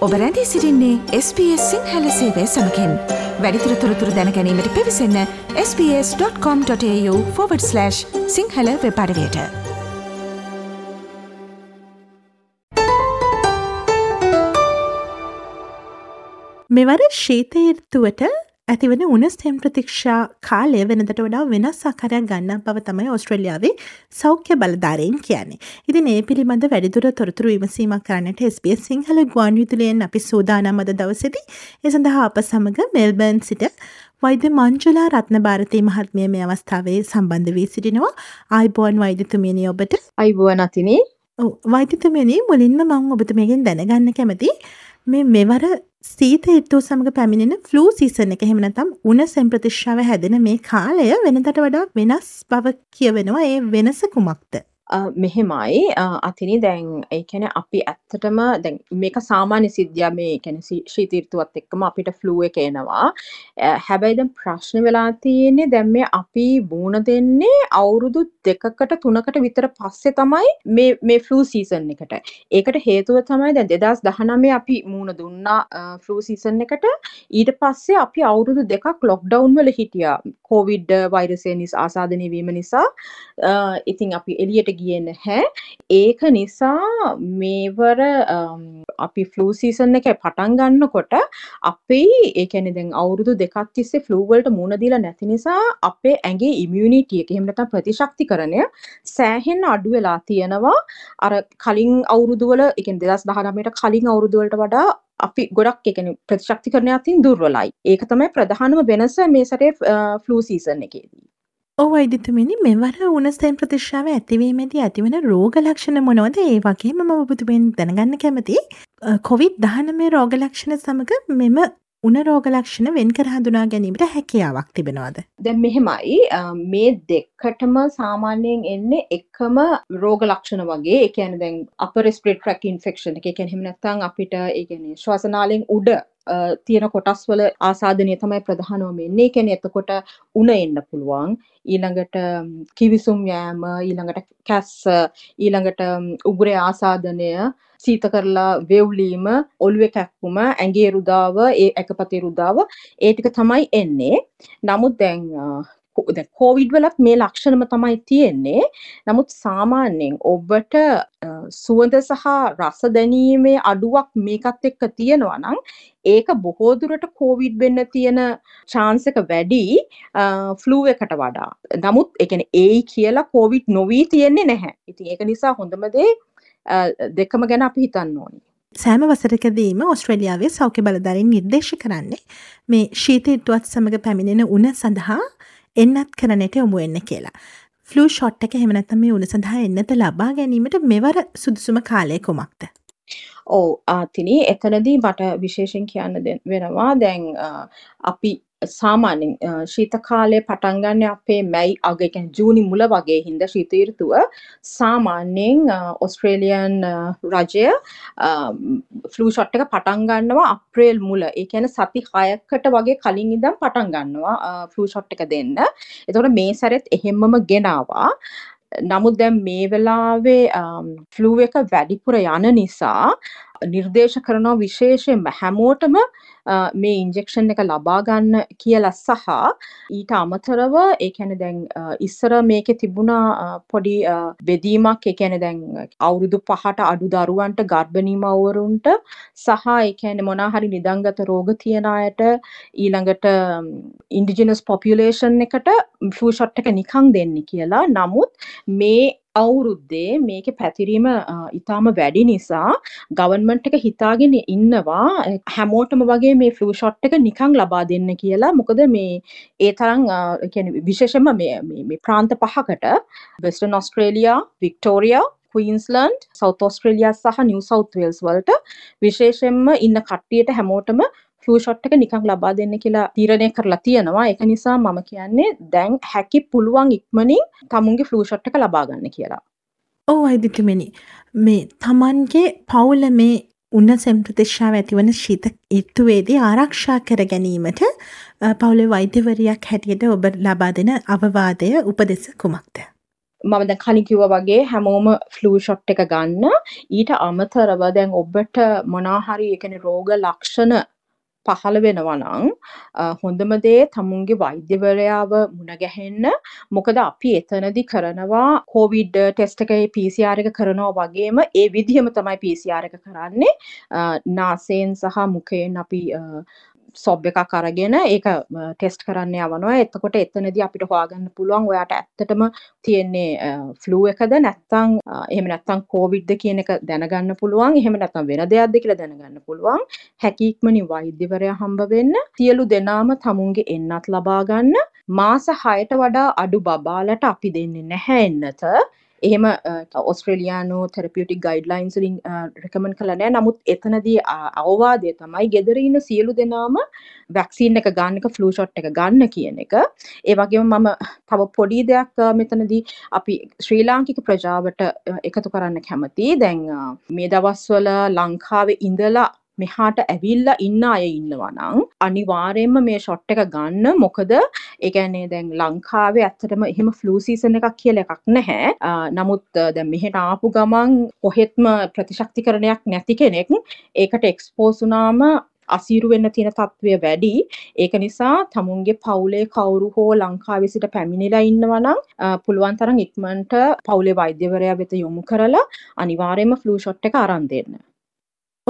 ඔබ රැඳී සිරින්නේ SBS සිංහල සේවය සමකෙන්. වැඩිතුර තොරතුර දැනැනීමට පිවිසන්න ps.com.ta/ සිංහල වෙපඩවයට මෙවර ශීතයර්තුවට ඇතිවන උනස් තෙම් ප්‍රතික්ෂා කාලය වෙනදට වඩා වෙනස් ආකාරයක් ගන්න බව තමයි ඔස්ට්‍රලියාවේ සෞඛ්‍ය බලධාරයෙන් කියන්නේ. ඉතින් ඒ පිළිබඳ වැඩිදුර තොරතුරු විමසීමක් කරන්නට SBS සිංහල ගුවන් විදුලියෙන් අපි සූදානම් අද දවසේදී ඒ සඳහා අප සමග මෙල්බර්න් සිට වෛද්‍ය මංජුලා රත්න භාරතී මහත්මිය මේ අවස්ථාවේ සම්බන්ධ වී සිටිනවා. ආයිබෝන් වෛද්‍යතුමියනි ඔබට. අයිබෝන් අතිනේ. ඔව් වෛද්‍යතුමියනි මුලින්ම මම ඔබතුමියගෙන් දැනගන්න කැමති මේ මෙවර සීත ඍතුව සමග පැමිණෙන ෆ්ලූ සීසන් එක එහෙම නැත්නම් උණ සෙම්ප්‍රතිශ්‍රාව හැදෙන මේ කාලය වෙනදට වඩා වෙනස් බව කියවෙනවා. ඒ වෙනස කුමක්ද? මෙහෙමයි අතිනි දැන් ඒ කියන්නේ අපි ඇත්තටම දැන් මේක සාමාන්‍ය සිද්ධියක් මේ කියන්නේ ශීතීර්තුවත් එක්කම අපිට ෆ්ලූ එක එනවා. හැබැයි දැන් ප්‍රශ්න වෙලා තියෙන්නේ දැන් මේ අපි මූණ දෙන්නේ අවුරුදු දෙකකට තුනකට විතර පස්සේ තමයි මේ මේ ෆ්ලූ සීසන් එකට. ඒකට හේතුව තමයි දැන් 2019 අපි මූණ දුන්නා ෆ්ලූ සීසන් එකට. ඊට පස්සේ අපි අවුරුදු දෙකක් ලොක්ඩවුන් වල හිටියා. කොවිඩ් වෛරසය නිසා ආසාදනය වීම නිසා. ඉතින් අපි එළියට ගියේ නැහැ. ඒක නිසා මේවර අපි ෆ්ලූ සීසන් එක පටන් ගන්නකොට අපේ ඒ කියන්නේ දැන් අවුරුදු දෙකක් තිස්සේ ෆ්ලූ වලට මුහුණ දීලා නැති නිසා අපේ ඇඟේ ඉමුනිටි එක එහෙම නැත්නම් ප්‍රතිශක්තිකරණය සෑහෙන්න අඩු වෙලා තියෙනවා. අර කලින් අවුරුදු වල ඒ කියන්නේ 2019ට කලින් අවුරුදු වලට වඩා අපි ගොඩක් ඒ කියන්නේ ප්‍රතිශක්තිකරණය අතින් දුර්වලයි. ඒක තමයි ප්‍රධානම වෙනස මේ සැරේ ෆ්ලූ සීසන් එකේදී. ඔව් වෛද්‍යතුමනි මෙවර උණුසෙන් ප්‍රතිශ්‍රාව ඇතිවීමේදී ඇතිවන රෝග ලක්ෂණ මොනවද? ඒ වගේම මම ඔබතුමෙන් දැනගන්න කැමතියි කොවිඩ්-19 රෝග ලක්ෂණ සමග මෙම උණ රෝග ලක්ෂණ වෙන් කර හඳුනා ගැනීමට හැකියාවක් තිබෙනවද? දැන් මෙහෙමයි මේ දෙකටම සාමාන්‍යයෙන් එන්නේ එකම රෝග ලක්ෂණ වගේ. ඒ කියන්නේ දැන් upper respiratory tract infection එක. ඒ කියන්නේ එහෙම නැත්නම් අපිට ඒ කියන්නේ ශ්වාසනාලයෙන් උඩ තියෙන කොටස් වල ආසාදනය තමයි ප්‍රධානවම එන්නේ. ඒ කියන්නේ එතකොට උණ එන්න පුළුවන්. ඊළඟට කිවිසුම් යෑම, ඊළඟට කැස්ස, ඊළඟට උගුරේ ආසාදනය, සීත කරලා වෙව්ලීම, ඔළුවේ කැක්කුම, ඇඟේ රුදාව, ඒ ඇකපතේ රුදාව ඒ ටික තමයි එන්නේ. නමුත් දැන් දැන් කෝවිඩ් වලත් මේ ලක්ෂණම තමයි තියෙන්නේ. නමුත් සාමාන්‍යයෙන් ඔබට සුවඳ සහ රස දැනීමේ අඩුවක් මේකත් එක්ක තියෙනවා නම් ඒක බොහෝ දුරට කෝවිඩ් වෙන්න තියෙන chance එක වැඩි ෆ්ලූ එකට වඩා. නමුත් ඒ කියන්නේ ඒයි කියලා කෝවිඩ් නොවි තියෙන්නේ නැහැ. ඉතින් ඒක නිසා හොඳම දේ දෙකම ගැන අපි හිතන්න ඕනේ. සෑම වසරකදීම ඔස්ට්‍රේලියාවේ සෞඛ්‍ය බලධාරීන් නිර්දේශ කරන්නේ මේ ශීත ඍතුවත් සමග පැමිණෙන උණ සඳහා එන්නත් කරනට යොමු වෙන්න කියලා. ෆ්ලූ ෂොට් එක එහෙම නැත්නම් මේ උණ සඳහා එන්නත ලබා ගැනීමට මෙවර සුදුසුම කාලය කුමක්ද? ඔව් ආතිනි එතනදී මට විශේෂයෙන් කියන්න වෙනවා දැන් අපි සාමාන්‍යයෙන් ශීත කාලය පටන් ගන්න අපේ මැයි අග ඒ කියන්නේ ජූනි මුල වගේ හින්දා ශීත ඍතුව සාමාන්‍යයෙන් ඔස්ට්‍රේලියන් රජය ෆ්ලූ ෂොට් එක පටන් ගන්නවා අප්‍රේල් මුල. ඒ කියන්නේ සති 6කට වගේ කලින් ඉඳන් පටන් ගන්නවා ෆ්ලූ ෂොට් එක දෙන්න. එතකොට මේ සැරෙත් එහෙම්මම ගෙනාවා. නමුත් දැන් මේ වෙලාවේ ෆ්ලූ එක වැඩිපුර යන නිසා නිර්දේශ කරනවා විශේෂයෙන්ම හැමෝටම මේ ඉන්ජෙක්ෂන් එක ලබා ගන්න කියලා සහ ඊට අමතරව ඒ කියන්නේ දැන් ඉස්සර මේකේ තිබුණා පොඩි බෙදීමක් ඒ කියන්නේ දැන් අවුරුදු 5ට අඩු දරුවන්ට ගර්භණී මව්වරුන්ට සහ ඒ කියන්නේ මොනවා හරි නිදන්ගත රෝග තියන අයට ඊළඟට ඉන්ඩිජිනස් පොපියුලේෂන් එකට ෆ්ලූ ෂොට් එක නිකන් දෙන්නේ කියලා. නමුත් මේ අවුරුද්දේ මේක පැතිරීම ඉතාම වැඩි නිසා ගවන්මන්ට් එක හිතාගෙන ඉන්නවා හැමෝටම වගේ මේ ෆ්ලූ ෂොට් එක නිකං ලබා දෙන්න කියලා මොකද මේ ඒ තරම් විශේෂම මේ ප්‍රාන්ත පහකට Western Australia Victoria Queensland South Australia සහ නිව් සෞත් වේල්ස් වලට විශේෂයෙන්ම ඉන්න කට්ටියට හැමෝටම ෆ්ලූ ෂොට් එක නිකන් ලබා දෙන්න කියලා තීරණය කරලා තියෙනවා. ඒක නිසා මම කියන්නේ දැන් හැකි පුළුවන් ඉක්මනින් තමුන්ගේ ෆ්ලූ ෂොට් එක ලබා ගන්න කියලා. ඔව් අයිදිතුමනි මේ තමන්ගේ පවුල මේ උන්න සෙම්ප්‍රතිශ්ාව ඇතිවන ශීත ඉත්තුවේදී ආරක්ෂා කර ගැනීමට පවුලේ වෛද්‍යවරයක් හැටියට ඔබ ලබා දෙන අවවාදය උපදෙස කුමක්ද. මම දැන් කලින් කිව්වා වගේ හැමෝම ෆ්ලූ ෂොට් එක ගන්න. ඊට අමතරව දැන් ඔබට මොනවා හරි ඒ කියන්නේ රෝග ලක්ෂණ පහළ වෙනවා නම් අ, හොඳම දේ තමුන්ගේ වෛද්‍යවරයාව මුණ ගැහෙන්න. මොකද අපි එතනදි කරනවා කොවිඩ් ටෙස්ට් එකේ PCR එක කරනවා වගේම ඒ විදිහම තමයි PCR එක කරන්නේ. අ, නාසයෙන් සහ මුඛයෙන් අපි සොබ් එකක් අරගෙන ඒක ටෙස්ට් කරන්න යවනවා. එතකොට එතනදී අපිට හොයාගන්න පුළුවන් ඔයාට ඇත්තටම තියෙන්නේ ෆ්ලූ එකද නැත්නම් අ, එහෙම නැත්නම් කොවිඩ්ද කියන එක දැනගන්න පුළුවන්. එහෙම නැත්නම් වෙන දෙයක්ද කියලා දැනගන්න පුළුවන්. හැකි ඉක්මනින් වෛද්‍යවරයා හම්බ වෙන්න. සියලු දෙනාම තමුන්ගේ එන්නත් ලබා ගන්න. මාස 6ට වඩා අඩු බබාලට අපි දෙන්නේ නැහැ එන්නත. එහෙම ඔස්ට්‍රේලියානු තෙරපියටික් ගයිඩ්ලයින්ස් වලින් රෙකමන්ඩ් කළා නෑ. නමුත් එතනදී අ- අවවාදය තමයි ගෙදර ඉන්න සියලු දෙනාම වැක්සීන් එක ගන්න එක ෆ්ලූ ෂොට් එක ගන්න කියන එක. ඒ වගේම මම තව පොඩි දෙයක් අ, මෙතනදී අපි ශ්‍රී ලාංකික ප්‍රජාවට අ, එකතු කරන්න කැමතියි. දැන් අ, මේ දවස්වල ලංකාවේ ඉඳලා මෙහාට ඇවිල්ලා ඉන්න අය ඉන්නවා නම් අනිවාර්යයෙන්ම මේ ෂොට් එක ගන්න මොකද ඒ කියන්නේ දැන් ලංකාවේ ඇත්තටම එහෙම ෆ්ලූ සීසන් එකක් කියලා එකක් නැහැ. අ, නමුත් අ, දැන් මෙහෙට ආපු ගමන් කොහෙත්ම ප්‍රතිශක්තිකරණයක් නැති කෙනෙක් ඒකට එක්ස්පෝස් වුණාම අසීරු වෙන්න තියෙන තත්ත්වය වැඩි. ඒක නිසා තමුන්ගේ පවුලේ කවුරු හෝ ලංකාවේ සිට පැමිණිලා ඉන්නවා නම් අ, පුළුවන් තරම් ඉක්මනට පවුලේ වෛද්‍යවරයා වෙත යොමු කරලා අනිවාර්යයෙන්ම ෆ්ලූ ෂොට් එක අරන් දෙන්න.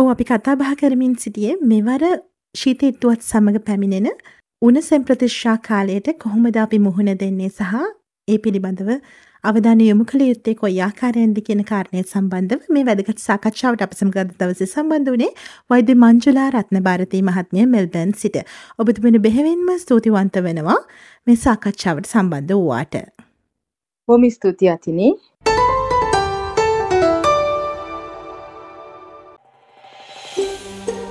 ඕ අපි කතා බහ කරමින් සිටියේ මෙවර ශීතෙට්ටුවත් සමඟ පැමිණෙන උණසැම් ප්‍රතිශ්ෂා කාලයට කොහොමද අපි මුහුණ දෙන්නේ සහ ඒ පිළිබඳව අවධානය යොමු කළ යුත්තේ කොයි ආකාරයෙන්ද කියන කාරණය සම්බන්ධව මේ වැදගත් සාකච්ඡාවට අප සමග අද දවසේ සම්බන්ධ වුණේ වෛද්‍ය මංජුලා රත්න භාරතී මහත්මිය මෙල්බර්න් සිට. ඔබතුමනි බෙහෙවින්ම ස්තුතිවන්ත වෙනවා මේ සාකච්ඡාවට සම්බන්ධ වූවාට. බොහොම ස්තුතියි අතිනි.